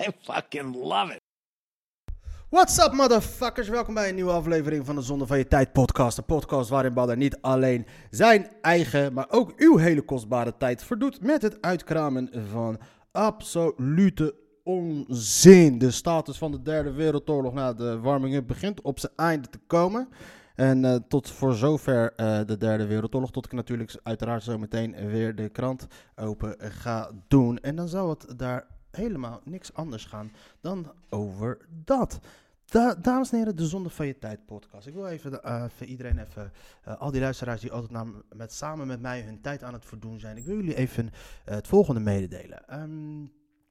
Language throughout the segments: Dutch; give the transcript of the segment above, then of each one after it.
I fucking love it. What's up, motherfuckers? Welkom bij een nieuwe aflevering van de Zonde van Je Tijd podcast. Een podcast waarin Badder niet alleen zijn eigen, maar ook uw hele kostbare tijd verdoet met het uitkramen van absolute onzin. De status van de derde wereldoorlog na de warming-up begint op zijn einde te komen. En eh, tot voor zover eh, de derde wereldoorlog, tot ik natuurlijk uiteraard zo meteen weer de krant open ga doen. En dan zal het daar helemaal niks anders gaan dan over dat. Da- dames en heren, de Zonde van Je Tijd podcast. Ik wil even eh, iedereen even, eh, al die luisteraars die altijd met, samen met mij hun tijd aan het verdoen zijn. Ik wil jullie even eh, het volgende mededelen. Ehm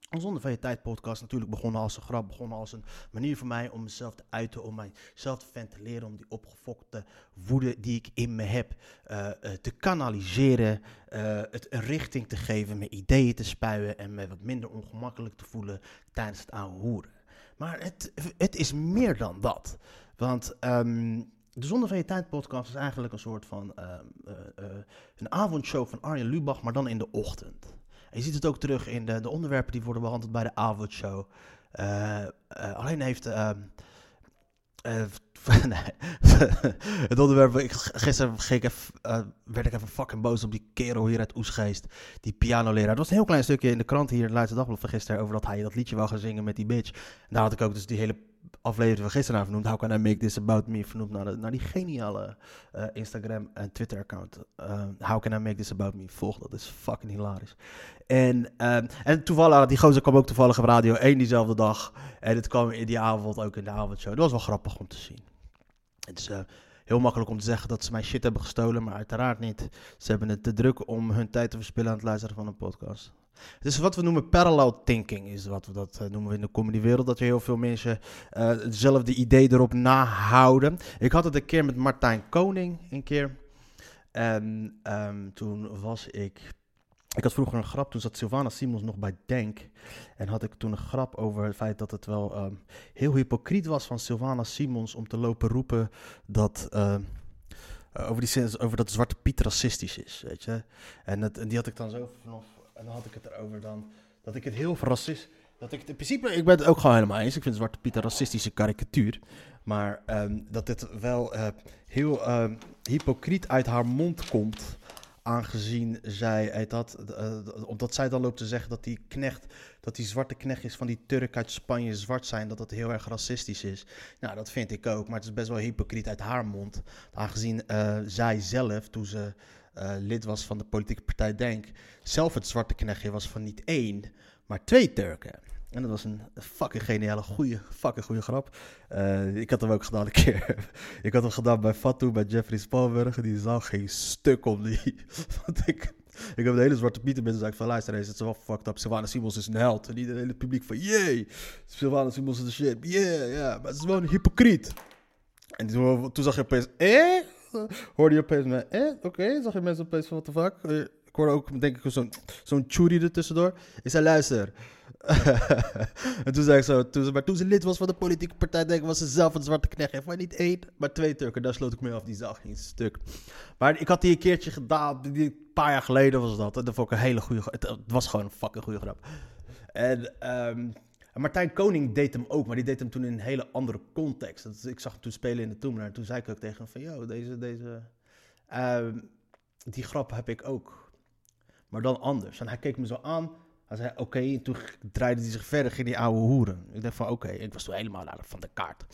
een Zonde van Je Tijd podcast natuurlijk begonnen als een grap, begonnen als een manier voor mij om mezelf te uiten, om mijzelf te ventileren, om die opgefokte woede die ik in me heb eh, eh, te kanaliseren, eh, het een richting te geven, mijn ideeën te spuien en me wat minder ongemakkelijk te voelen tijdens het oude hoeren. Maar het, het is meer dan dat. Want ehm, de Zonde van Je Tijd podcast is eigenlijk een soort van ehm, eh, eh, een avondshow van Arjen Lubach, maar dan in de ochtend. Je ziet het ook terug in de, de onderwerpen die worden behandeld bij de avondshow. Eh, alleen heeft. nee, het onderwerp. Ik, gisteren ging ik even, werd ik even fucking boos op die kerel hier uit Oesgeest. Die pianoleraar. Het was een heel klein stukje in de krant hier in het Leidse Dagblad van gisteren. Over dat hij dat liedje wou gaan zingen met die bitch. En daar had ik ook dus die hele aflevering van gisteren vernoemd. How can I make this about me? Vernoemd naar, de- naar die geniale eh, Instagram en Twitter account. Eh, How can I make this about me? Volg dat is fucking hilarisch. En, ehm, en toevallig, die gozer kwam ook toevallig op Radio 1 diezelfde dag. En het kwam in die avond ook in de avondshow. Dat was wel grappig om te zien. Het is eh, heel makkelijk om te zeggen dat ze mijn shit hebben gestolen, maar uiteraard niet. Ze hebben het te druk om hun tijd te verspillen aan het luisteren van een podcast. Het is wat we noemen parallel thinking, is wat we dat eh, noemen in de comedywereld. Dat heel veel mensen eh, hetzelfde idee erop nahouden. Ik had het een keer met Martijn Koning, een keer. En ehm, toen was ik... Ik had vroeger een grap, toen zat Sylvana Simons nog bij Denk. En had ik toen een grap over het feit dat het wel ehm, heel hypocriet was van Sylvana Simons om te lopen roepen dat... ehm, eh, over, die over dat Zwarte Piet racistisch is, weet je. En, en die had ik dan zo vanaf... En dan had ik het erover dan... Dat ik het heel racist... Dat ik het in principe... Ik ben het ook gewoon helemaal eens. Ik vind Zwarte Piet een racistische karikatuur. Maar ehm, dat dit wel eh, heel ehm, hypocriet uit haar mond komt... Aangezien zij, dat, eh, omdat zij dan loopt te zeggen dat die knecht, dat die zwarte knecht is van die Turk uit Spanje zwart zijn, dat dat heel erg racistisch is. Nou, dat vind ik ook, maar het is best wel hypocriet uit haar mond. Aangezien eh, zij zelf, toen ze eh, lid was van de politieke partij Denk, zelf het zwarte knechtje was van niet één, maar twee Turken. En dat was een fucking geniale, goede, fucking goede grap. Eh, ik had hem ook gedaan een keer. ik had hem gedaan bij Fatou, bij Jeffrey Spalberg. Die zag geen stuk om die. Want ik, ik heb de hele Zwarte Pieter mensen zei ik van luister, eens, het is wel fucked up. Sylvana Simons is een held. En iedereen, het hele publiek van, yay, Sylvana Simons is de shit. Yeah, ja, maar het is wel een hypocriet. En toen, toen zag je opeens, eh? Hoorde je opeens me, eh? Oké, zag je mensen opeens van, what the fuck? Eh, Ik hoorde ook, denk ik, zo'n zo'n churi er tussendoor. Ik zei, luister. en toen zei ik zo, toen ze, maar toen ze lid was van de politieke partij, denk ik, was ze zelf een zwarte knecht. En van niet één, maar twee Turken. Daar sloot ik mee af, die zag geen stuk. Maar ik had die een keertje gedaan, een paar jaar geleden was dat. En dat vond ik een hele goede, het, was gewoon een fucking goede grap. En ehm, en Martijn Koning deed hem ook, maar die deed hem toen in een hele andere context. Dat, ik zag hem toen spelen in de Toemler en toen zei ik ook tegen hem van, yo, deze, deze, ehm, die grap heb ik ook. Maar dan anders. En hij keek me zo aan. Hij zei, oké, en toen draaide hij zich verder, ging die oude hoeren. Ik dacht van, oké, ik was toen helemaal van de kaart.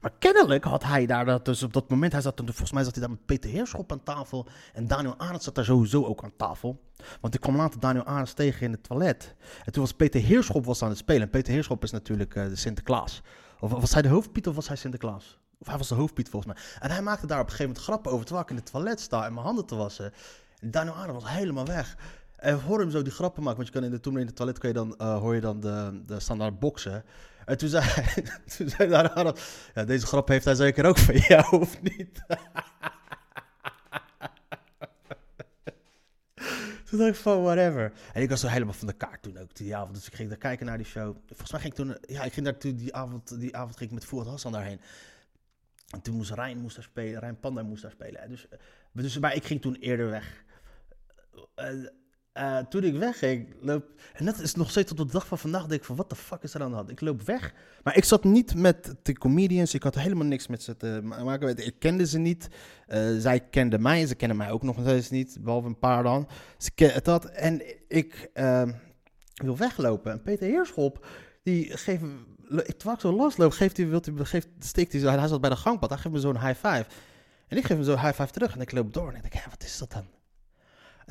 Maar kennelijk had hij daar, dat, dus op dat moment, hij zat, volgens mij zat hij daar met Peter Heerschop aan tafel. En Daniel Arends zat daar sowieso ook aan tafel. Want ik kwam later Daniel Arends tegen in het toilet. En toen was Peter Heerschop was aan het spelen. En Peter Heerschop is natuurlijk eh, de Sinterklaas. Of was hij de hoofdpiet of was hij Sinterklaas? Of hij was de hoofdpiet volgens mij. En hij maakte daar op een gegeven moment grappen over terwijl ik in het toilet sta en mijn handen te wassen. En Daniel Arends was helemaal weg. En we horen hem zo die grappen maken. Want je kan in de, toen in het toilet kun je dan, eh, hoor je dan de, de standaard boksen. En toen zei, toen zei daar Arnold, ja, deze grap heeft hij zeker ook van jou, of niet? toen dacht ik van, whatever. En ik was zo helemaal van de kaart toen ook, die avond. Dus ik ging daar kijken naar die show. Volgens mij ging ik toen, ja, ik ging daar toen die avond, die avond ging ik met Voert Hassan daarheen. En toen moest Rijn moest daar spelen, Rijn Panda moest daar spelen. Dus, dus maar ik ging toen eerder weg. Uh, toen ik wegging, loop... En dat is nog steeds tot de dag van vandaag, denk ik van, wat de fuck is er aan de hand? Ik loop weg. Maar ik zat niet met de comedians, ik had helemaal niks met ze te maken. Ik kende ze niet. Uh, zij kenden mij, ze kennen mij ook nog steeds niet, behalve een paar dan. Ze dat. En ik uh, wil weglopen. En Peter Heerschop, die geeft... Terwijl ik zo losloop, geeft hij, wilt hij, geeft, stikt hij, hij zat bij de gangpad, hij geeft me zo'n high five. En ik geef hem zo'n high five terug en ik loop door en ik denk, wat is dat dan?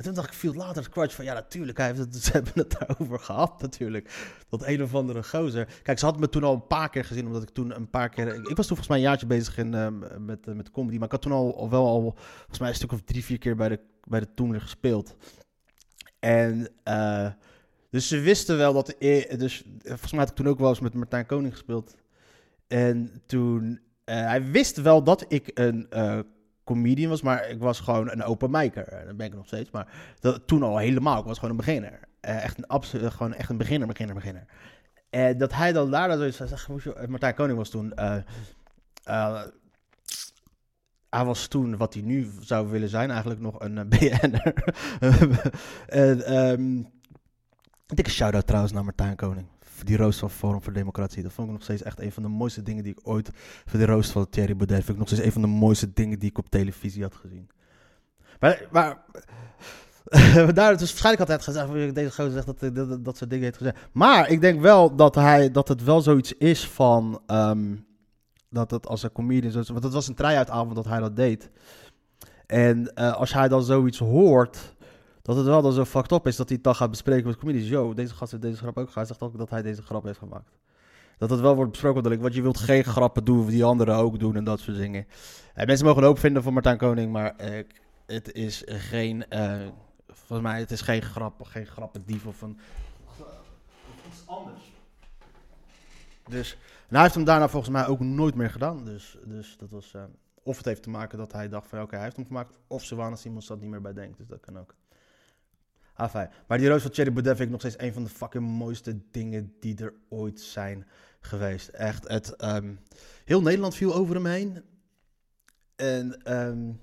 En toen dacht ik, viel later kwartje van, ja natuurlijk, hij heeft het, ze hebben het daarover gehad natuurlijk. Dat een of andere gozer. Kijk, ze had me toen al een paar keer gezien, omdat ik toen een paar keer... Ik was toen volgens mij een jaartje bezig in, uh, met, uh, met comedy, maar ik had toen al, wel al, volgens mij een stuk of drie, vier keer bij de, bij de Toener gespeeld. En... Uh, dus ze wisten wel dat. Dus volgens mij had ik toen ook wel eens met Martijn Koning gespeeld. En toen. Hij wist wel dat ik een comedian was, maar ik was gewoon een open micer. Dat ben ik nog steeds. Maar dat, toen al helemaal. Ik was gewoon een beginner. Uh, echt een absoluut, gewoon echt een beginner, beginner, beginner. En dat hij dan daar zoiets zei. Martijn Koning was toen. hij was toen wat hij nu zou willen zijn, eigenlijk nog een BN'er. en. Um, Dikke shout-out trouwens naar Martijn Koning. Die roost van Forum voor Democratie. Dat vond ik nog steeds echt een van de mooiste dingen die ik ooit... Voor de roost van Thierry Baudet vind ik nog steeds een van de mooiste dingen die ik op televisie had gezien. Maar... maar daar dus waarschijnlijk het gezegd, deze gozer zegt dat, dat, dat, soort dingen heeft gezegd. Maar ik denk wel dat, hij, dat het wel zoiets is van... Um, dat het als een comedian... Want het was een try-out dat hij dat deed. En uh, als hij dan zoiets hoort dat het wel dan zo fucked up is dat hij het dan gaat bespreken met comedians. Yo, deze gast heeft deze grap ook. Hij zegt ook dat hij deze grap heeft gemaakt. Dat het wel wordt besproken, dat ik, want je wilt geen grappen doen die anderen ook doen en dat soort dingen. En mensen mogen ook vinden van Martijn Koning, maar eh, het is geen, uh, volgens mij, het is geen grap, geen grappendief of een, of iets anders. Dus, hij heeft hem daarna volgens mij ook nooit meer gedaan. Dus, dus dat was, of het heeft te maken dat hij dacht van, oké, hij heeft hem gemaakt, of ze waren Simons dat niet meer bij denkt. Dus dat kan ook. Maar die roos van Thierry Baudet ik nog steeds een van de fucking mooiste dingen die er ooit zijn geweest. Echt, het, um, heel Nederland viel over hem heen. En, um,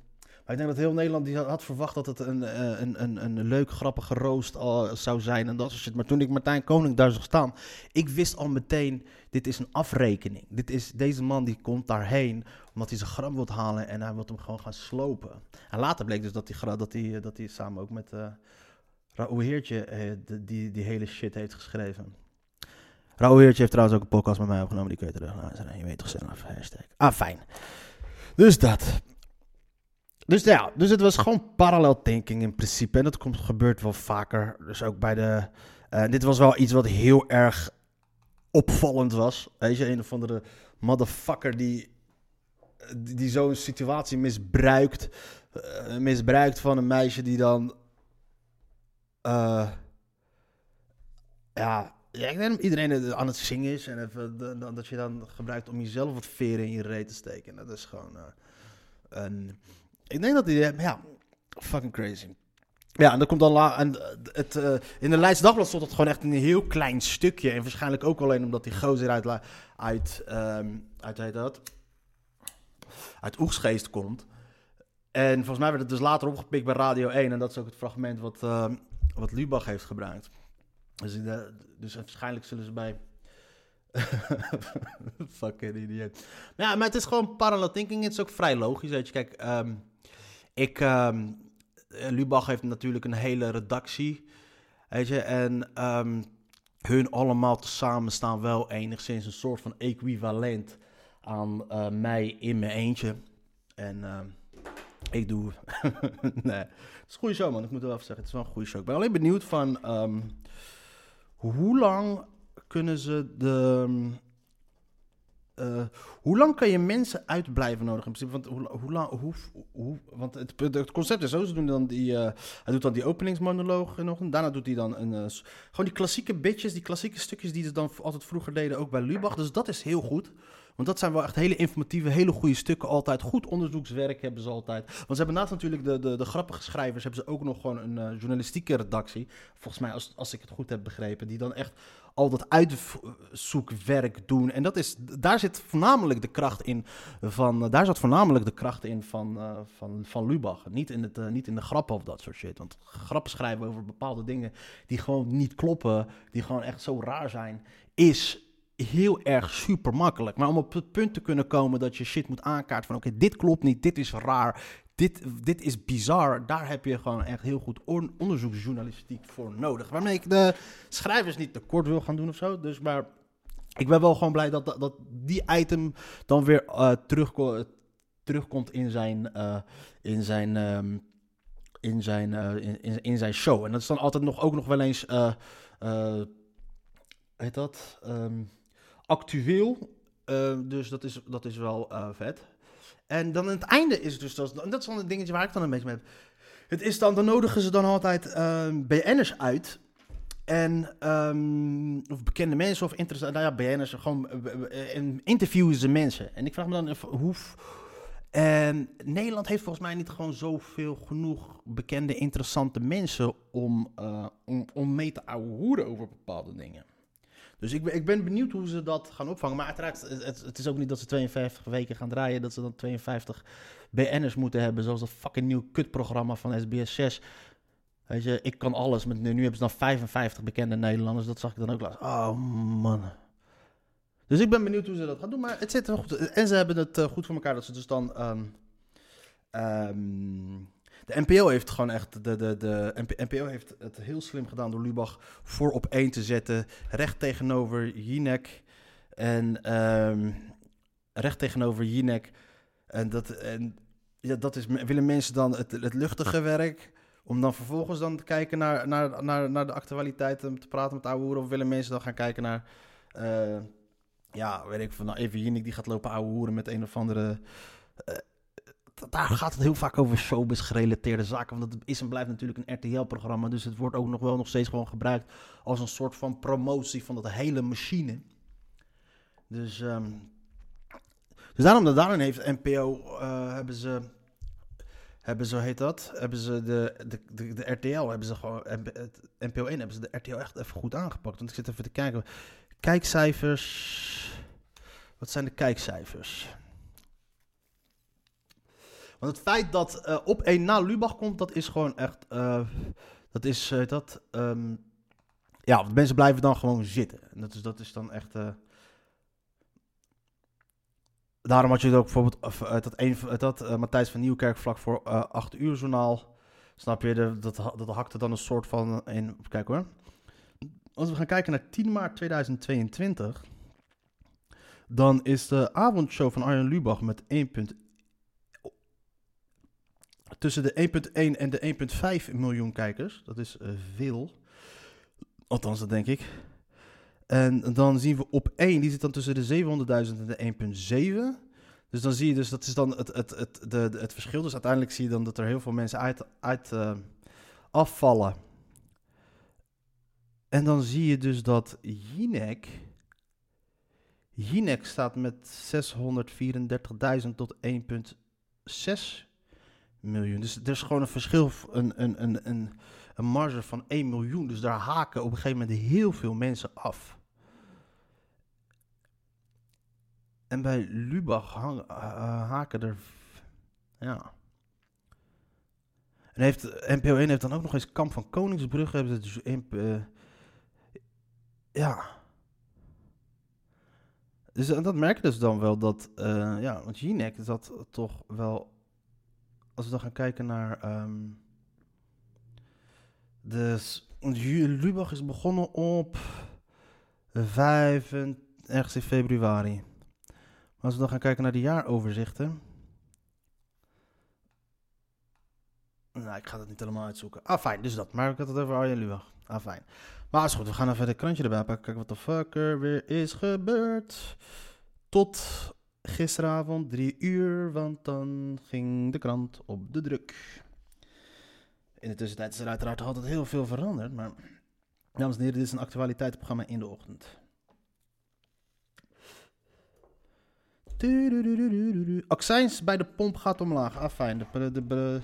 maar ik denk dat heel Nederland die had verwacht dat het een, eh, een, een, een leuk, grappige roost al zou zijn en dat soort. Maar toen ik Martijn Koning daar zag staan, ik wist al meteen, dit is een afrekening. Dit is, deze man die komt daarheen omdat hij zijn gram wil halen en hij wil hem gewoon gaan slopen. En later bleek dus dat hij, dat hij, dat hij samen ook met... Raoul Heertje eh, die, die hele shit heeft geschreven. Raoul Heertje heeft trouwens ook een podcast met mij opgenomen. Die kun je terug luisteren. Je weet toch zelf. Hashtag. Ah, fijn. Dus dat. Dus ja, dus het was gewoon parallel thinking in principe. En dat komt, gebeurt wel vaker. Dus ook bij de... Uh, dit was wel iets wat heel erg opvallend was. Weet je, een of andere motherfucker die, die, zo'n situatie misbruikt. Uh, misbruikt van een meisje die dan uh, ja, ik denk dat iedereen aan het zingen is en even, dat je dan gebruikt om jezelf wat veren in je reet te steken. Dat is gewoon uh, een, ik denk dat die, ja, fucking crazy. Ja, en dan komt dan la en het, in de Leids Dagblad stond het gewoon echt een heel klein stukje. En waarschijnlijk ook alleen omdat die gozer uit, uit, um, uit, uit, dat, uit Oegsgeest komt. En volgens mij werd het dus later opgepikt bij Radio 1. En dat is ook het fragment wat, uh, wat Lubach heeft gebruikt. Dus, dus waarschijnlijk zullen ze bij. Fucking idiot. Ja, maar het is gewoon parallel thinking. Het is ook vrij logisch. Weet je, kijk, um, ik. Um, Lubach heeft natuurlijk een hele redactie. Weet je, en um, hun allemaal tezamen staan wel enigszins een soort van equivalent aan uh, mij in mijn eentje. En ik doe. nee. Is een goede show, man. Ik moet wel even zeggen. Het is wel een goede show. Ik ben alleen benieuwd van. Um, hoe lang kunnen ze de. eh, hoe lang kan je mensen uitblijven nodig in principe? Want, hoe, lang, hoe, hoe, want het, concept is zo, ze doen dan die, uh, hij doet dan die openingsmonoloog nog. En daarna doet hij dan een, uh, gewoon die klassieke bitches, die klassieke stukjes die ze dan altijd vroeger deden, ook bij Lubach. Dus dat is heel goed. Want dat zijn wel echt hele informatieve, hele goede stukken altijd. Goed onderzoekswerk hebben ze altijd. Want ze hebben naast natuurlijk de, de, de grappige schrijvers... hebben ze ook nog gewoon een uh, journalistieke redactie. Volgens mij, als, als ik het goed heb begrepen... die dan echt al dat uitzoekwerk doen. En dat is, daar zit voornamelijk de kracht in van... daar zat voornamelijk de kracht in van, uh, van, van Lubach. Niet in, het, niet in de grappen of dat soort shit. Want grappen schrijven over bepaalde dingen... die gewoon niet kloppen... die gewoon echt zo raar zijn... is heel erg super makkelijk. Maar om op het punt te kunnen komen dat je shit moet aankaarten van oké, dit klopt niet, dit is raar, dit, dit is bizar. Daar heb je gewoon echt heel goed on onderzoeksjournalistiek voor nodig. Waarmee ik de schrijvers niet tekort wil gaan doen of zo. Dus maar ik ben wel gewoon blij dat, dat, die item dan weer uh, terugko terugkomt in zijn, uh, in zijn, um, in, zijn, uh, in, zijn show. En dat is dan altijd nog, ook nog wel eens, heet dat? Um, actueel. Uh, dus dat is, dat is wel uh, vet. En dan aan het einde is dus, dat, dat is dan een dingetje waar ik dan een beetje mee heb. Het is dan, dan nodigen ze dan altijd uh, BN'ers uit. En, um, of bekende mensen of interessante, nou ja, BN'ers, gewoon en interviewen ze mensen. En ik vraag me dan even, hoe... En Nederland heeft volgens mij niet gewoon zoveel genoeg bekende, interessante mensen om, om, om mee te ouwehoeren over bepaalde dingen. Dus ik ben, ik ben benieuwd hoe ze dat gaan opvangen. Maar uiteraard, het, het, is ook niet dat ze 52 weken gaan draaien. Dat ze dan 52 BN'ers moeten hebben. Zoals dat fucking nieuw kutprogramma van SBS 6. Weet je, ik kan alles. Met, nu hebben ze dan 55 bekende Nederlanders. Dat zag ik dan ook laatst. Oh man. Dus ik ben benieuwd hoe ze dat gaan doen. Maar het zit er wel goed. En ze hebben het uh, goed voor elkaar. Dat ze dus dan... Um, de NPO heeft gewoon echt. De, de, de NPO heeft het heel slim gedaan door Lubach voor op één te zetten. Recht tegenover Jinek. En um, recht tegenover Jinek. En dat, en, ja, dat is. Willen mensen dan het, het luchtige werk? Om dan vervolgens dan te kijken naar, naar, naar, naar de actualiteit en te praten met oude hoeren? Of willen mensen dan gaan kijken naar. Uh, ja, weet ik van. Nou, even Jinek die gaat lopen ouwe hoeren met een of andere. Uh, daar gaat het heel vaak over showbiz gerelateerde zaken. Want het is en blijft natuurlijk een RTL-programma. Dus het wordt ook nog wel nog steeds gewoon gebruikt als een soort van promotie van dat hele machine. Dus, um, dus daarom, daarin heeft NPO, uh, hebben ze, hebben ze, heet dat, hebben ze de, de, de, RTL, hebben ze gewoon, NPO 1 hebben ze de RTL echt even goed aangepakt. Want ik zit even te kijken. Kijkcijfers, wat zijn de kijkcijfers? Want het feit dat uh, op één na Lubach komt, dat is gewoon echt. Uh, dat is uh, dat. Um, ja, want mensen blijven dan gewoon zitten. En dat is, dat is dan echt. daarom had je ook bijvoorbeeld dat, een, dat Matthijs van Nieuwkerk vlak voor 8 uur journaal. Snap je? Dat, dat hakte dan een soort van. In, kijk hoor. Als we gaan kijken naar 10 maart 2022. Dan is de avondshow van Arjen Lubach met 1,1 tussen de 1,1 en de 1,5 miljoen kijkers. Dat is uh, veel. Althans, dat denk ik. En dan zien we op 1, die zit dan tussen de 700.000 en de 1,7. Dus dan zie je dus, dat is dan het, het, het, de, het verschil. Dus uiteindelijk zie je dan dat er heel veel mensen uit, uit uh, afvallen. En dan zie je dus dat Jinek... Jinek staat met 634.000 tot 1,6 miljoen. Dus er is gewoon een verschil, een, een, een, een, een marge van 1 miljoen. Dus daar haken op een gegeven moment heel veel mensen af. En bij Lubach hang, uh, haken er. Ja. En heeft, NPO 1 heeft dan ook nog eens Kamp van Koningsbrug. Hebben ze dus uh, ja. Dus en dat merk je dus dan wel dat. Uh, ja, want Jinek dat toch wel als we dan gaan kijken naar. Um, de, Lubach is begonnen op 5, ergens in februari. Als we dan gaan kijken naar de jaaroverzichten. Nou, ik ga dat niet helemaal uitzoeken. Ah, fijn, dus dat. Maar ik had het over Arjen Lubach. Ah, fijn. Maar is goed, we gaan even de krantje erbij pakken. Kijken wat de fuck er weer is gebeurd. tot gisteravond drie uur, want dan ging de krant op de druk. In de tussentijd is er uiteraard altijd heel veel veranderd, maar dames en heren, dit is een actualiteitsprogramma in de ochtend. Accijns bij de pomp gaat omlaag. Ah, fijn. De,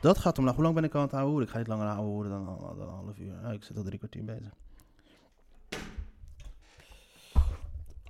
dat gaat omlaag. Hoe lang ben ik aan het houden? Ik ga niet langer houden dan, dan een half uur. Ja, ik zit al drie kwartier bezig.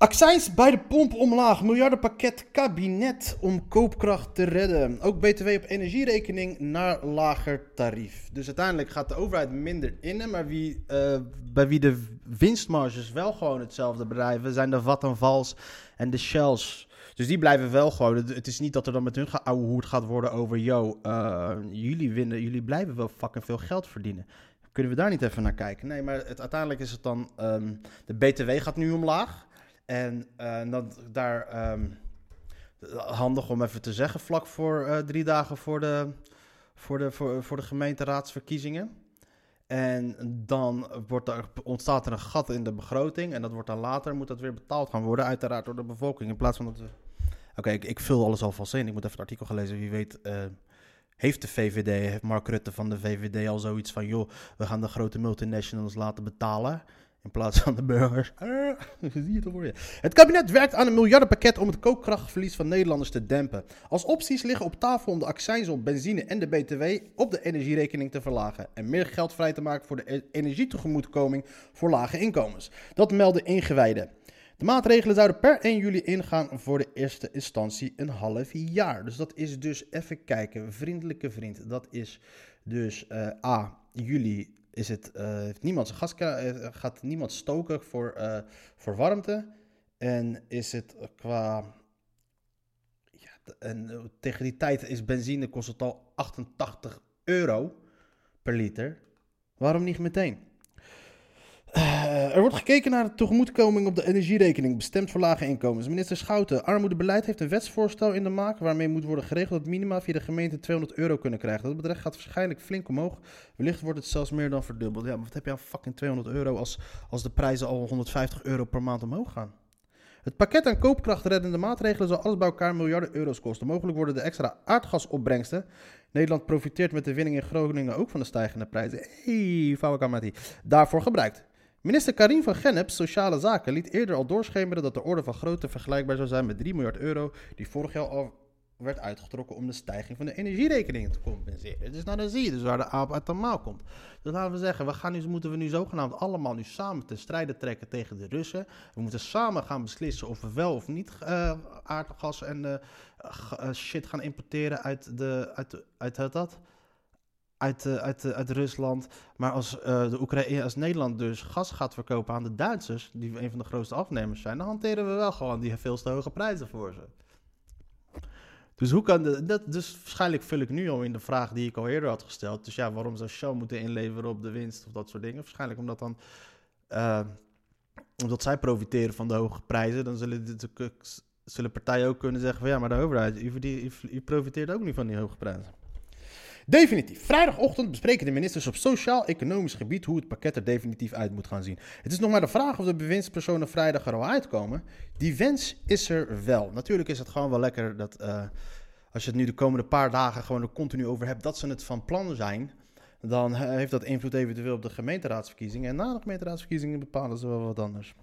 Accijns bij de pomp omlaag. Miljardenpakket kabinet om koopkracht te redden. Ook BTW op energierekening naar lager tarief. Dus uiteindelijk gaat de overheid minder innen. Maar wie, eh, bij wie de winstmarges wel gewoon hetzelfde bedrijven zijn de Vattenfalls en de Shells. Dus die blijven wel gewoon. Het- is niet dat er dan met hun geouwehoerd gaat worden over... Yo, eh, jullie winnen, jullie blijven wel fucking veel geld verdienen. Kunnen we daar niet even naar kijken? Nee, maar het, uiteindelijk is het dan... ehm, de BTW gaat nu omlaag. En eh, dat, daar... ehm, handig om even te zeggen, vlak voor eh, drie dagen voor de, voor, de, voor, voor de gemeenteraadsverkiezingen. En dan wordt er, ontstaat er een gat in de begroting. En dat wordt dan later, moet dat weer betaald gaan worden. Uiteraard door de bevolking. In plaats van dat we... Oké, ik, ik vul alles alvast in. Ik moet even het artikel gaan lezen. Wie weet, eh, heeft de VVD, heeft Mark Rutte van de VVD al zoiets van... joh, we gaan de grote multinationals laten betalen... In plaats van de burgers. Ah, zie je het voor je. Het kabinet werkt aan een miljardenpakket om het koopkrachtverlies van Nederlanders te dempen. Als opties liggen op tafel om de accijns op benzine en de BTW op de energierekening te verlagen. En meer geld vrij te maken voor de e- energietegemoetkoming voor lage inkomens. Dat melden ingewijden. De maatregelen zouden per 1 juli ingaan voor de eerste instantie een half jaar. Dus dat is dus, even kijken, vriendelijke vriend. Dat is dus eh, A, juli is het, eh, heeft niemand zijn eh, gaat niemand stoken voor, eh, voor warmte. En is het qua, ja, en tegen die tijd is benzine kost het al 88 euro per liter. Waarom niet meteen? Eh, er wordt gekeken naar de tegemoetkoming op de energierekening, bestemd voor lage inkomens. Minister Schouten, armoedebeleid heeft een wetsvoorstel in de maak waarmee moet worden geregeld dat minima via de gemeente 200 euro kunnen krijgen. Dat bedrag gaat waarschijnlijk flink omhoog. Wellicht wordt het zelfs meer dan verdubbeld. Ja, maar wat heb je aan fucking 200 euro als, als de prijzen al 150 euro per maand omhoog gaan? Het pakket aan koopkrachtreddende maatregelen zal alles bij elkaar miljarden euro's kosten. Mogelijk worden de extra aardgasopbrengsten. Nederland profiteert met de winning in Groningen ook van de stijgende prijzen. Hey, Fawakamatie. Daarvoor gebruikt. Minister Karim van Gennep, Sociale Zaken, liet eerder al doorschemeren dat de orde van grootte vergelijkbaar zou zijn met 3 miljard euro die vorig jaar al werd uitgetrokken om de stijging van de energierekening te compenseren. Dus nou dan zie je dus waar de aap uit de mouw komt. Dus laten we zeggen, we gaan nu, moeten we nu zogenaamd allemaal nu samen ten strijde trekken tegen de Russen. We moeten samen gaan beslissen of we wel of niet eh, aardgas en eh, eh, shit gaan importeren uit, de, uit, uit het dat. Uit, eh, uit, eh, uit Rusland. Maar als, eh, de Oekraïne, als Nederland dus gas gaat verkopen aan de Duitsers, die een van de grootste afnemers zijn, dan hanteren we wel gewoon die veel te hoge prijzen voor ze. Dus hoe kan de, dat, dus waarschijnlijk vul ik nu al in de vraag die ik al eerder had gesteld. Dus ja, waarom zou Shell moeten inleveren op de winst of dat soort dingen? Waarschijnlijk omdat dan, omdat zij profiteren van de hoge prijzen, dan zullen, ook- zullen partijen ook kunnen zeggen van ja, maar de overheid, u profiteert ook niet van die hoge prijzen. Definitief. Vrijdagochtend bespreken de ministers op sociaal-economisch gebied hoe het pakket er definitief uit moet gaan zien. Het is nog maar de vraag of de bewindspersonen vrijdag er al uitkomen. Die wens is er wel. Natuurlijk is het gewoon wel lekker dat eh, als je het nu de komende paar dagen gewoon er continu over hebt dat ze het van plan zijn. Dan heeft dat invloed eventueel op de gemeenteraadsverkiezingen. En na de gemeenteraadsverkiezingen bepalen ze wel wat anders.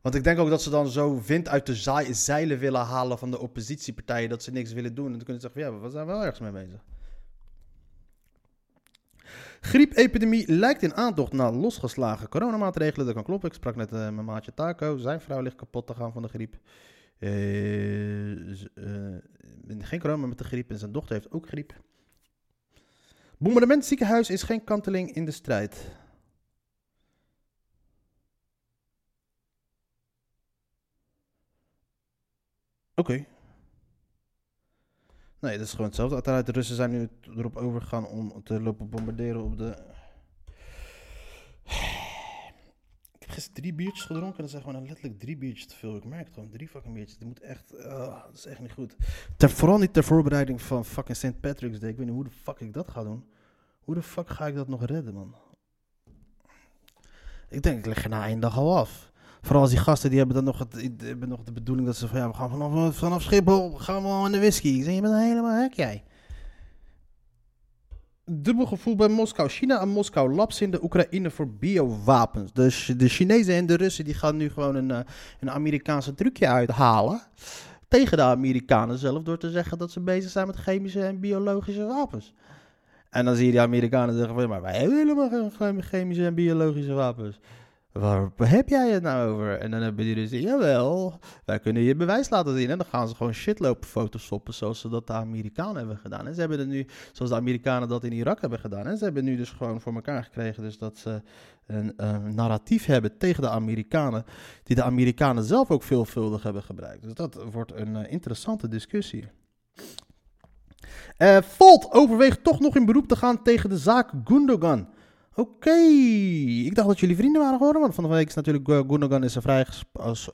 Want ik denk ook dat ze dan zo wind uit de zaai- zeilen willen halen van de oppositiepartijen. Dat ze niks willen doen. En dan kunnen ze zeggen: ja, we zijn wel ergens mee bezig. Griepepidemie lijkt in aantocht na losgeslagen coronamaatregelen. Dat kan kloppen. Ik sprak net eh, met mijn maatje Taco. Zijn vrouw ligt kapot te gaan van de griep. Eh, eh, geen corona, met de griep. En zijn dochter heeft ook griep. Bombardement ziekenhuis is geen kanteling in de strijd. Oké. Nee, dat is gewoon hetzelfde. Uiteraard, de Russen zijn nu erop overgegaan om te lopen bombarderen op de... Ik heb gisteren drie biertjes gedronken en dat zijn gewoon letterlijk drie biertjes te veel. Ik merk het gewoon, drie fucking biertjes. Dat moet echt... ah, dat is echt niet goed. Ter, vooral niet ter voorbereiding van fucking St. Patrick's Day. Ik weet niet hoe de fuck ik dat ga doen. Hoe de fuck ga ik dat nog redden, man? Ik denk, ik leg er na één dag al af. Vooral als die gasten, die hebben dan nog, het, nog de bedoeling dat ze van... Ja, we gaan vanaf, vanaf Schiphol, gaan we al in de whisky. Ik zeg, je bent helemaal hek jij. Dubbel gevoel bij Moskou. China en Moskou labs in de Oekraïne voor biowapens. Ch- de Chinezen en de Russen die gaan nu gewoon een, eh, een Amerikaanse trucje uithalen. Tegen de Amerikanen zelf door te zeggen dat ze bezig zijn met chemische en biologische wapens. En dan zie je die Amerikanen zeggen van, maar wij hebben helemaal geen chem- chemische en biologische wapens. Waar heb jij het nou over? En dan hebben die dus, jawel, wij kunnen je bewijs laten zien. En dan gaan ze gewoon shitlopen photoshoppen zoals ze dat de Amerikanen hebben gedaan. En ze hebben het nu, zoals de Amerikanen dat in Irak hebben gedaan. En ze hebben nu dus gewoon voor elkaar gekregen dus dat ze een eh, narratief hebben tegen de Amerikanen. Die de Amerikanen zelf ook veelvuldig hebben gebruikt. Dus dat wordt een eh, interessante discussie. Eh, Volt overweegt toch nog in beroep te gaan tegen de zaak Gundogan. Oké, ik dacht dat jullie vrienden waren geworden, want van de week is natuurlijk uh, is vrijgesproken, als,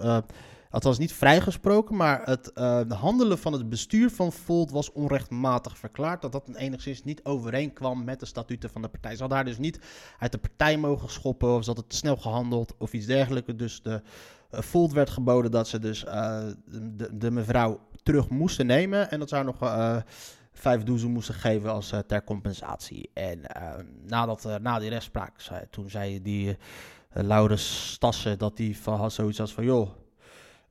althans niet vrijgesproken, maar het eh, handelen van het bestuur van Volt was onrechtmatig verklaard, dat dat enigszins niet overeenkwam met de statuten van de partij. Ze hadden haar dus niet uit de partij mogen schoppen, of ze hadden te snel gehandeld, of iets dergelijks. Dus de Volt werd geboden dat ze dus de, de mevrouw terug moesten nemen en dat haar nog... vijf doezel moesten geven als eh, ter compensatie. En eh, nadat, eh, na die rechtspraak, toen zei die Laurens Stassen dat die van, had zoiets als van... joh,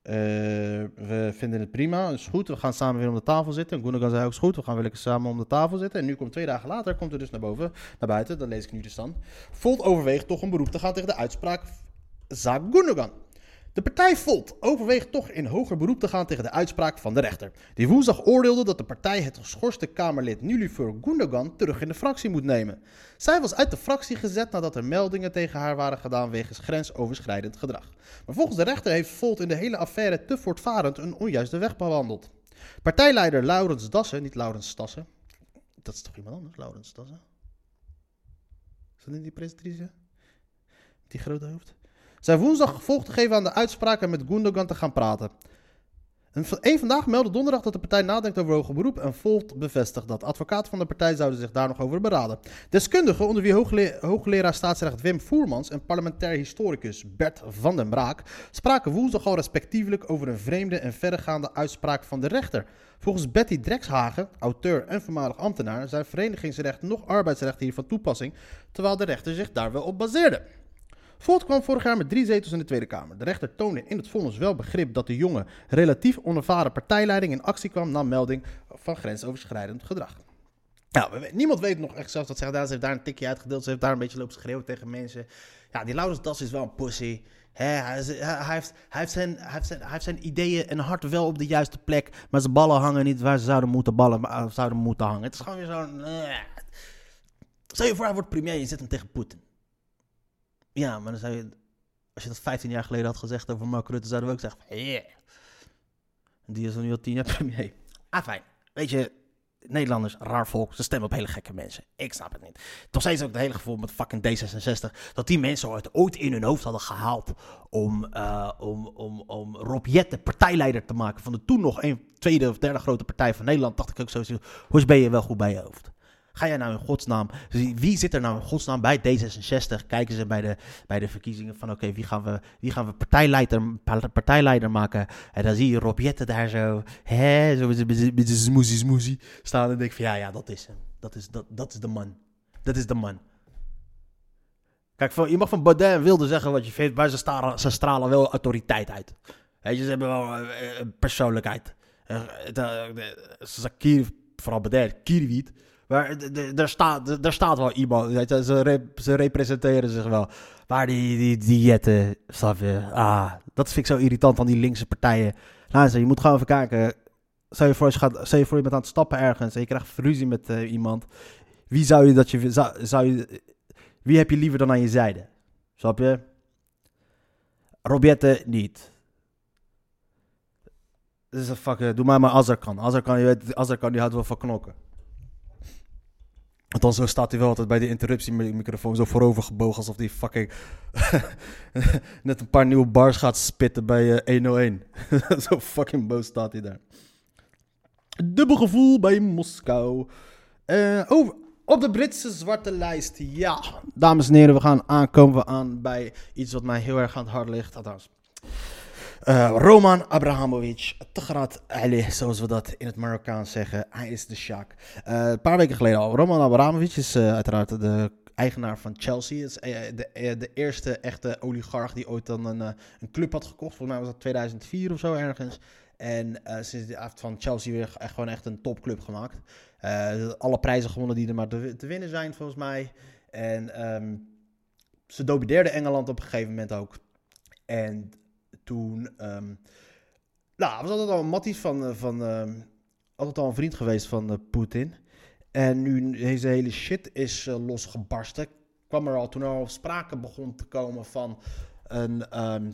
we vinden het prima, is goed, we gaan samen weer om de tafel zitten. En zei ook, is goed, we gaan weer samen om de tafel zitten. En nu komt twee dagen later, komt er dus naar boven, naar buiten, dan lees ik nu de stand. Volt overweegt toch een beroep te gaan tegen de uitspraak zaak Gundogan. De partij Volt overweegt toch in hoger beroep te gaan tegen de uitspraak van de rechter. Die woensdag oordeelde dat de partij het geschorste Kamerlid Nilüfer Gundogan terug in de fractie moet nemen. Zij was uit de fractie gezet nadat er meldingen tegen haar waren gedaan wegens grensoverschrijdend gedrag. Maar volgens de rechter heeft Volt in de hele affaire te voortvarend een onjuiste weg bewandeld. Partijleider Laurens Dassen, niet Laurens Stassen. Dat is toch iemand anders, Laurens Dassen? Is dat niet die presentatrice? Die grote hoofd? Zij woensdag gevolg te geven aan de uitspraak en met Gundogan te gaan praten. En één vandaag meldde donderdag dat de partij nadenkt over hoger beroep en Volt bevestigt dat. Advocaten van de partij zouden zich daar nog over beraden. Deskundigen, onder wie hoogle hoogleraar staatsrecht Wim Voermans en parlementair historicus Bert van den Braak, spraken woensdag al respectievelijk over een vreemde en verregaande uitspraak van de rechter. Volgens Betty Drekshagen, auteur en voormalig ambtenaar, zijn verenigingsrecht nog arbeidsrecht hier van toepassing, terwijl de rechter zich daar wel op baseerde. Volt kwam vorig jaar met drie zetels in de Tweede Kamer. De rechter toonde in het vonnis wel begrip dat de jonge, relatief onervaren partijleiding in actie kwam na melding van grensoverschrijdend gedrag. Nou, niemand weet nog echt zelfs dat zegt. Ze heeft daar een tikje uitgedeeld. Ze heeft daar een beetje lopen schreeuwen tegen mensen. Ja, die Laurens Das is wel een pussy. Hij, heeft, zijn, ideeën en hart wel op de juiste plek. Maar zijn ballen hangen niet waar ze zouden moeten, ballen, zouden moeten hangen. Het is gewoon weer zo'n... Uh, stel je voor, hij wordt premier je zet hem tegen Poetin. Ja, maar dan zou je, als je dat 15 jaar geleden had gezegd over Mark Rutte, zouden we ook zeggen: yeah. Die is nu al 10 jaar premier. Ah, fijn. Weet je, Nederlanders, raar volk, ze stemmen op hele gekke mensen. Ik snap het niet. Toch steeds ook het hele gevoel met fucking D66, dat die mensen het ooit in hun hoofd hadden gehaald om, uh, om, om, om Rob Jette partijleider te maken van de toen nog een tweede of derde grote partij van Nederland. Dacht ik ook zo, hoe ben je wel goed bij je hoofd? Ga jij nou in godsnaam... Wie zit er nou in godsnaam bij D66? Kijken ze bij de, bij de verkiezingen van... Oké, wie gaan we, wie gaan we partijleider, partijleider maken? En dan zie je Rob Jette daar zo... Hè, zo met zijn smoezie smoezie staan. En denk van... Ja, ja, dat is hem. Dat is, dat, dat is de man. Dat is de man. Kijk, je mag van Baudet en Wilde zeggen wat je vindt... Maar ze stralen, ze stralen wel autoriteit uit. Weet je, ze hebben wel uh, persoonlijkheid. Uh, Zakir, vooral Baudet, Kierwiet... Er staat, er staat wel iemand. Ze, ze representeren zich wel. Maar die, die, die jetten, snap je? Ah, dat vind ik zo irritant aan die linkse partijen. Nou, je moet gewoon even kijken. Stel je voor, je, gaat, stel je, voor je bent aan het stappen ergens en je krijgt ruzie met uh, iemand. Wie zou je dat je zou, zou je. Wie heb je liever dan aan je zijde? Snap je? Robjette niet. Dus doe maar maar Azarkan. Azarkan, je weet, Azarkan die houdt wel van knokken. Dan zo staat hij wel altijd bij de interruptiemicrofoon zo voorover gebogen alsof hij fucking net een paar nieuwe bars gaat spitten bij uh, 101. zo fucking boos staat hij daar. Dubbel gevoel bij Moskou. Over, op de Britse zwarte lijst. Ja, dames en heren, we gaan aankomen aan bij iets wat mij heel erg aan het hart ligt. Althans, Eh, Roman Abrahamovic, Tegrat Ali, zoals we dat in het Marokkaans zeggen. Hij is de Sjaak. Eh, een paar weken geleden al. Roman Abrahamovic is eh, uiteraard de eigenaar van Chelsea. Is de, de eerste echte oligarch die ooit dan een, een club had gekocht. Volgens mij was dat 2004 of zo ergens. En sinds die heeft van Chelsea weer echt, gewoon echt een topclub gemaakt. Alle prijzen gewonnen die er maar te, winnen zijn, volgens mij. En ehm, ze domineerden Engeland op een gegeven moment ook. En toen. ehm nou, was altijd al een matties van. eh, van ehm, altijd al een vriend geweest van eh, Poetin. En nu deze hele shit is eh, losgebarsten. kwam er al toen er al sprake begon te komen van. een. ehm,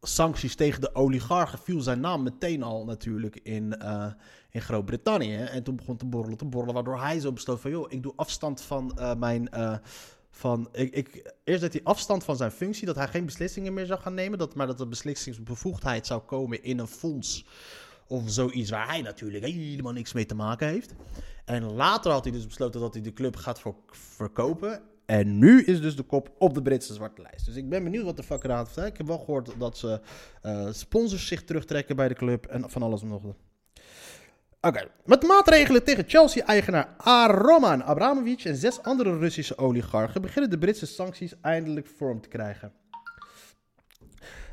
sancties tegen de oligarchen. viel zijn naam meteen al natuurlijk in. in Groot-Brittannië. En toen begon te borrelen, te borrelen. Waardoor hij zo besloot van, joh, ik doe afstand van mijn... van, ik, ik, eerst deed hij afstand van zijn functie, dat hij geen beslissingen meer zou gaan nemen. Dat, maar dat de beslissingsbevoegdheid zou komen in een fonds of zoiets waar hij natuurlijk helemaal niks mee te maken heeft. En later had hij dus besloten dat hij de club gaat verkopen. En nu is dus de kop op de Britse zwarte lijst. Dus ik ben benieuwd wat de fuck eraan vertelt. Ik heb wel gehoord dat ze eh, sponsors zich terugtrekken bij de club en van alles en nog wat. Oké, met maatregelen tegen Chelsea-eigenaar Roman Abramovic en zes andere Russische oligarchen beginnen de Britse sancties eindelijk vorm te krijgen.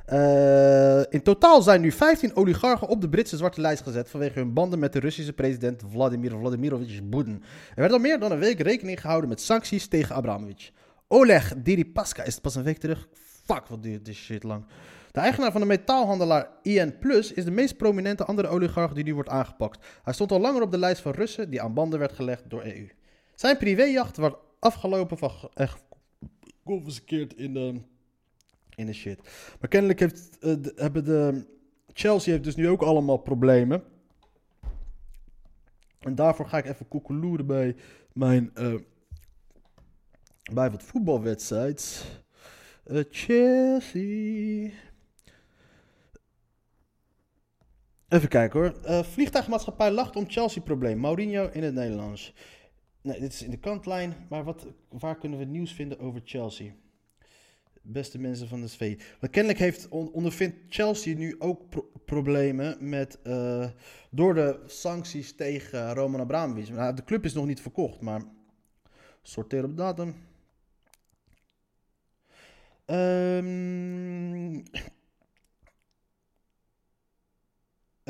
Eh, in totaal zijn nu 15 oligarchen op de Britse zwarte lijst gezet vanwege hun banden met de Russische president Vladimir Vladimirovich Poetin. Er werd al meer dan een week rekening gehouden met sancties tegen Abramovic. Oleg Deripaska is pas een week terug. Fuck, wat duurt dit shit lang. De eigenaar van de metaalhandelaar IN Plus is de meest prominente andere oligarch die nu wordt aangepakt. Hij stond al langer op de lijst van Russen die aan banden werd gelegd door EU. Zijn privéjacht werd afgelopen van echt confiskeerd in de, in de shit. Maar kennelijk heeft, eh, hebben de Chelsea heeft dus nu ook allemaal problemen. En daarvoor ga ik even koekeloeren bij mijn eh, bij wat voetbalwedstrijd. Eh, Chelsea. Even kijken hoor. Eh, vliegtuigmaatschappij lacht om Chelsea-probleem. Mourinho in het Nederlands. Nee, dit is in de kantlijn. Maar wat, waar kunnen we nieuws vinden over Chelsea? Beste mensen van de SV. Maar kennelijk heeft, on- ondervindt Chelsea nu ook pro- problemen met, eh, door de sancties tegen Roman Abramovich. Nou, de club is nog niet verkocht, maar sorteer op datum. Ehm,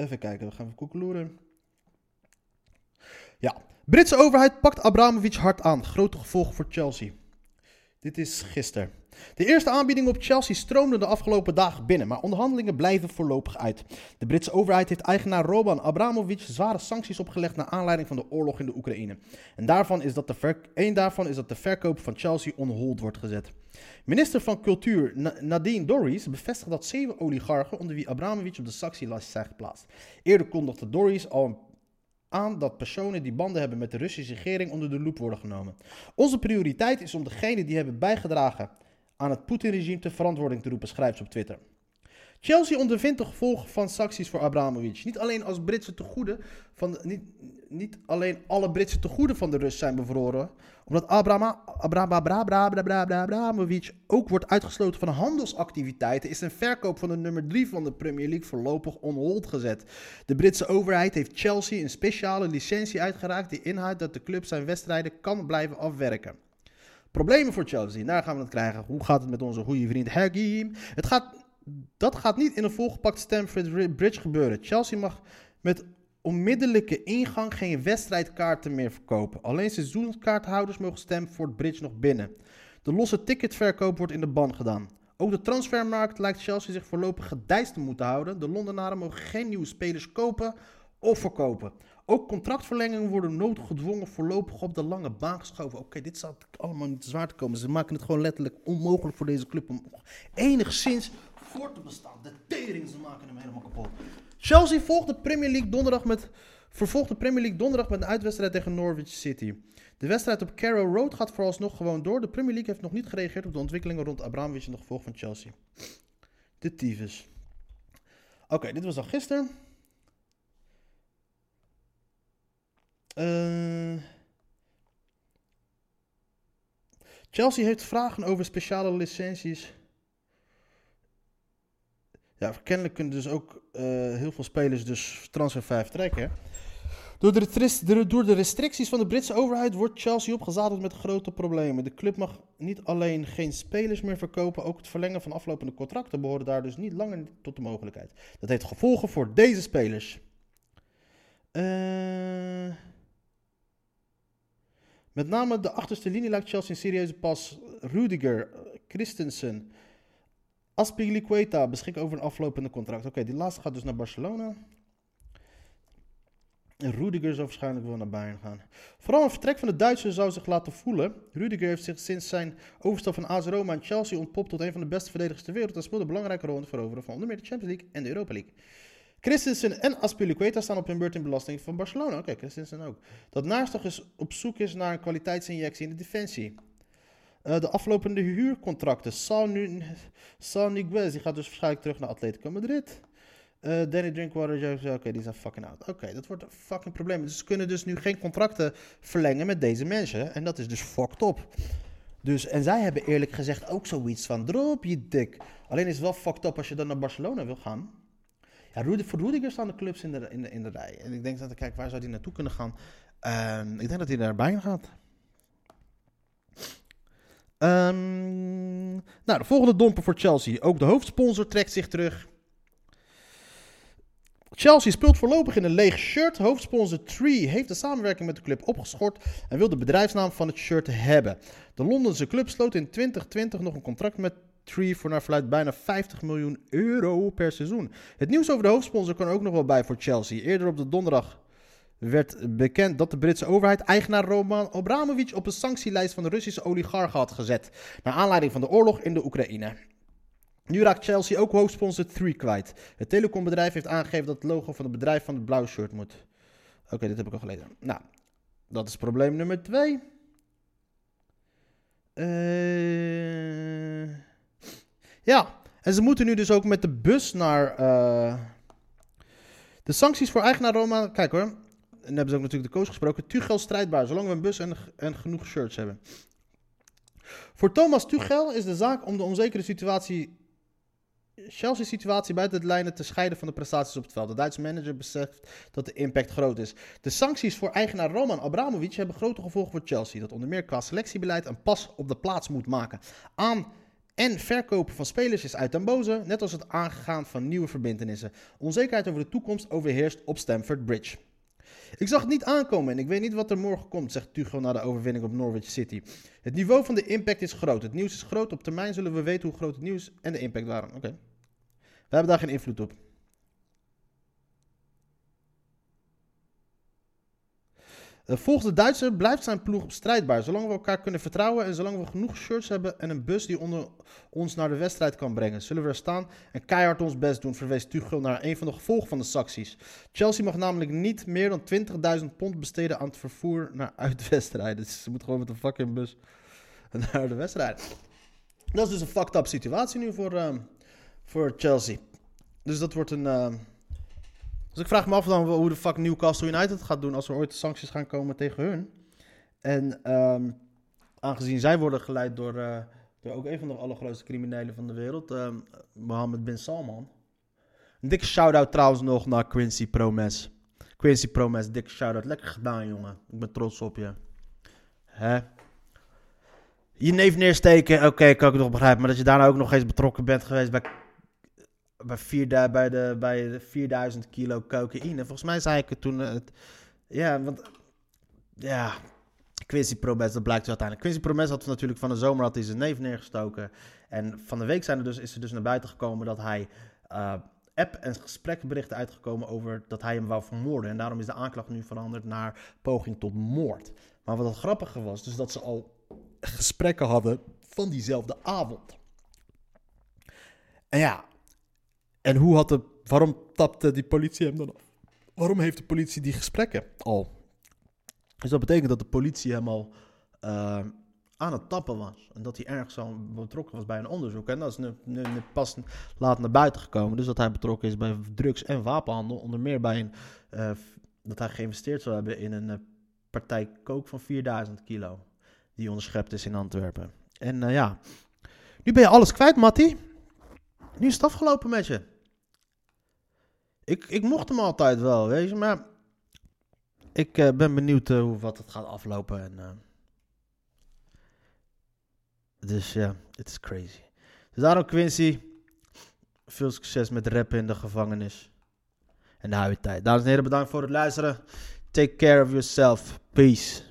even kijken, we gaan even koekeloeren. Ja, Britse overheid pakt Abramovic hard aan. Grote gevolgen voor Chelsea. Dit is gisteren. De eerste aanbiedingen op Chelsea stroomden de afgelopen dagen binnen, maar onderhandelingen blijven voorlopig uit. De Britse overheid heeft eigenaar Roman Abramovic zware sancties opgelegd naar aanleiding van de oorlog in de Oekraïne. En daarvan is dat de, ver- daarvan is dat de verkoop van Chelsea on hold wordt gezet. Minister van Cultuur Na- Nadine Dorries bevestigt dat zeven oligarchen onder wie Abramovic op de sanctielijst zijn geplaatst. Eerder kondigde Dorries al aan dat personen die banden hebben met de Russische regering onder de loep worden genomen. Onze prioriteit is om degenen die hebben bijgedragen aan het Poetin-regime ter verantwoording te roepen, schrijft ze op Twitter. Chelsea ondervindt de gevolgen van sancties voor Abramovic. Niet alleen als Britse tegoeden van niet, niet alleen alle Britse tegoeden van de Rus zijn bevroren, omdat Abramovic ook wordt uitgesloten van handelsactiviteiten, is een verkoop van de nummer 3 van de Premier League voorlopig on hold gezet. De Britse overheid heeft Chelsea een speciale licentie uitgeraakt die inhoudt dat de club zijn wedstrijden kan blijven afwerken. Problemen voor Chelsea, daar gaan we het krijgen. Hoe gaat het met onze goede vriend Hakim? Het gaat, dat gaat niet in een volgepakt Stamford Bridge gebeuren. Chelsea mag met onmiddellijke ingang geen wedstrijdkaarten meer verkopen. Alleen seizoenskaarthouders mogen Stamford Bridge nog binnen. De losse ticketverkoop wordt in de ban gedaan. Ook de transfermarkt lijkt Chelsea zich voorlopig gedijst te moeten houden. De Londenaren mogen geen nieuwe spelers kopen of verkopen. Ook contractverlengingen worden noodgedwongen voorlopig op de lange baan geschoven. Oké, dit staat allemaal niet zwaar te komen. Ze maken het gewoon letterlijk onmogelijk voor deze club om enigszins voor te bestaan. De tering, ze maken hem helemaal kapot. Chelsea volgt de Premier League donderdag met, vervolgt de Premier League donderdag met een uitwedstrijd tegen Norwich City. De wedstrijd op Carrow Road gaat vooralsnog gewoon door. De Premier League heeft nog niet gereageerd op de ontwikkelingen rond Abramovich en de gevolgen van Chelsea. De tyfus. Oké, dit was al gisteren. Eh, Chelsea heeft vragen over speciale licenties Ja, kennelijk kunnen dus ook eh, heel veel spelers dus transfervrij vertrekken. Door de, retris- de- door de restricties van de Britse overheid wordt Chelsea opgezadeld met grote problemen. De club mag niet alleen geen spelers meer verkopen, ook het verlengen van aflopende contracten behoren daar dus niet langer tot de mogelijkheid. Dat heeft gevolgen voor deze spelers. Eh, met name de achterste linie lijkt Chelsea een serieuze pas. Rudiger, eh, Christensen, Aspilicueta beschikken over een aflopende contract. Oké, die laatste gaat dus naar Barcelona. En Rudiger zou waarschijnlijk wel naar Bayern gaan. Vooral een vertrek van de Duitsers zou zich laten voelen. Rudiger heeft zich sinds zijn overstap van AS Roma en Chelsea ontpopt tot een van de beste verdedigers ter wereld en speelde een belangrijke rol in het veroveren van onder meer de Champions League en de Europa League. Christensen en Aspilicueta staan op hun beurt in belasting van Barcelona. Oké, Christensen ook. Dat Naarstig is op zoek is naar een kwaliteitsinjectie in de defensie. Eh, de aflopende huurcontracten. Sal Niguez, die gaat dus waarschijnlijk terug naar Atletico Madrid. Eh, Danny Drinkwater, oké, die zijn fucking out. Oké, dat wordt een fucking probleem. Dus ze kunnen dus nu geen contracten verlengen met deze mensen. En dat is dus fucked up. Dus, en zij hebben eerlijk gezegd ook zoiets van, drop je dik. Alleen is het wel fucked up als je dan naar Barcelona wil gaan. Ja, Rudy, voor Rudiger staan de clubs in de, in, de, in de rij. En ik denk dat kijk, waar zou die naartoe kunnen gaan? Ehm, ik denk dat hij naar Bayern gaat. Ehm, nou, de volgende domper voor Chelsea. Ook de hoofdsponsor trekt zich terug. Chelsea speelt voorlopig in een leeg shirt. Hoofdsponsor Tree heeft de samenwerking met de club opgeschort en wil de bedrijfsnaam van het shirt hebben. De Londense club sloot in 2020 nog een contract met Tree voor naar verluidt bijna 50 miljoen euro per seizoen. Het nieuws over de hoofdsponsor kan ook nog wel bij voor Chelsea. Eerder op de donderdag werd bekend dat de Britse overheid eigenaar Roman Abramovich op een sanctielijst van de Russische oligarchen had gezet. Naar aanleiding van de oorlog in de Oekraïne. Nu raakt Chelsea ook hoofdsponsor 3 kwijt. Het telecombedrijf heeft aangegeven dat het logo van het bedrijf van het blauwe shirt moet. Oké, dit heb ik al gelezen. Nou, dat is probleem nummer 2. Eh ja, en ze moeten nu dus ook met de bus naar. eh, De sancties voor eigenaar Roma. Kijk hoor. En hebben ze ook natuurlijk de coach gesproken. Tuchel strijdbaar, zolang we een bus en, en genoeg shirts hebben. Voor Thomas Tuchel is de zaak om de onzekere situatie. Chelsea-situatie buiten het lijnen te scheiden van de prestaties op het veld. De Duitse manager beseft dat de impact groot is. De sancties voor eigenaar Roman Abramovich hebben grote gevolgen voor Chelsea. Dat onder meer qua selectiebeleid een pas op de plaats moet maken. Aan en verkopen van spelers is uit den boze, net als het aangaan van nieuwe verbindenissen. Onzekerheid over de toekomst overheerst op Stamford Bridge. Ik zag het niet aankomen en ik weet niet wat er morgen komt, zegt Tuchel na de overwinning op Norwich City. Het niveau van de impact is groot. Het nieuws is groot. Op termijn zullen we weten hoe groot het nieuws en de impact waren. Oké. We hebben daar geen invloed op. Volgens de Duitser blijft zijn ploeg strijdbaar. Zolang we elkaar kunnen vertrouwen en zolang we genoeg shirts hebben en een bus die onder ons naar de wedstrijd kan brengen, zullen we er staan en keihard ons best doen, verwees Tuchel naar een van de gevolgen van de sancties. Chelsea mag namelijk niet meer dan 20.000 pond besteden aan het vervoer naar uitwedstrijden. Dus ze moeten gewoon met een fucking bus naar de wedstrijd. Dat is dus een fucked up situatie nu voor, ehm, voor Chelsea. Dus dat wordt een... ehm, dus ik vraag me af dan hoe de fuck Newcastle United gaat doen als er ooit sancties gaan komen tegen hun. En ehm, aangezien zij worden geleid door, eh, door ook een van de allergrootste criminelen van de wereld, ehm, Mohammed bin Salman. Een dikke shout-out trouwens nog naar Quincy Promes. Quincy Promes, dikke shout-out. Lekker gedaan, jongen. Ik ben trots op je. Hè? Je neef neersteken, oké, kan ik nog begrijpen. Maar dat je daarna ook nog eens betrokken bent geweest bij bij, vier, bij, de, bij de 4000 kilo cocaïne. Volgens mij zei ik het toen. eh, Het, ja, want. Ja. Quincy Promes, dat blijkt uiteindelijk. Quincy Promes had natuurlijk van de zomer had hij zijn neef neergestoken. En van de week zijn er dus, is er dus naar buiten gekomen dat hij. eh, app- en gespreksberichten uitgekomen over dat hij hem wou vermoorden. En daarom is de aanklacht nu veranderd naar poging tot moord. Maar wat het grappige was, dus dat ze al gesprekken hadden van diezelfde avond. En ja, en hoe had de, waarom tapte die politie hem dan af? Waarom heeft de politie die gesprekken al? Dus dat betekent dat de politie hem al eh, aan het tappen was. En dat hij ergens al betrokken was bij een onderzoek. En dat is nu, pas laat naar buiten gekomen. Dus dat hij betrokken is bij drugs- en wapenhandel. Onder meer bij een, eh, dat hij geïnvesteerd zou hebben in een eh, partij kook van 4000 kilo. Die onderschept is in Antwerpen. En ja, nu ben je alles kwijt, Mattie. Nu is het afgelopen met je. Ik, ik mocht hem altijd wel, weet je. Maar ik eh, ben benieuwd eh, hoe wat het gaat aflopen. En, eh, dus ja, het is crazy. Dus daarom Quincy, veel succes met rappen in de gevangenis. En de huid tijd. Dames en heren, bedankt voor het luisteren. Take care of yourself. Peace.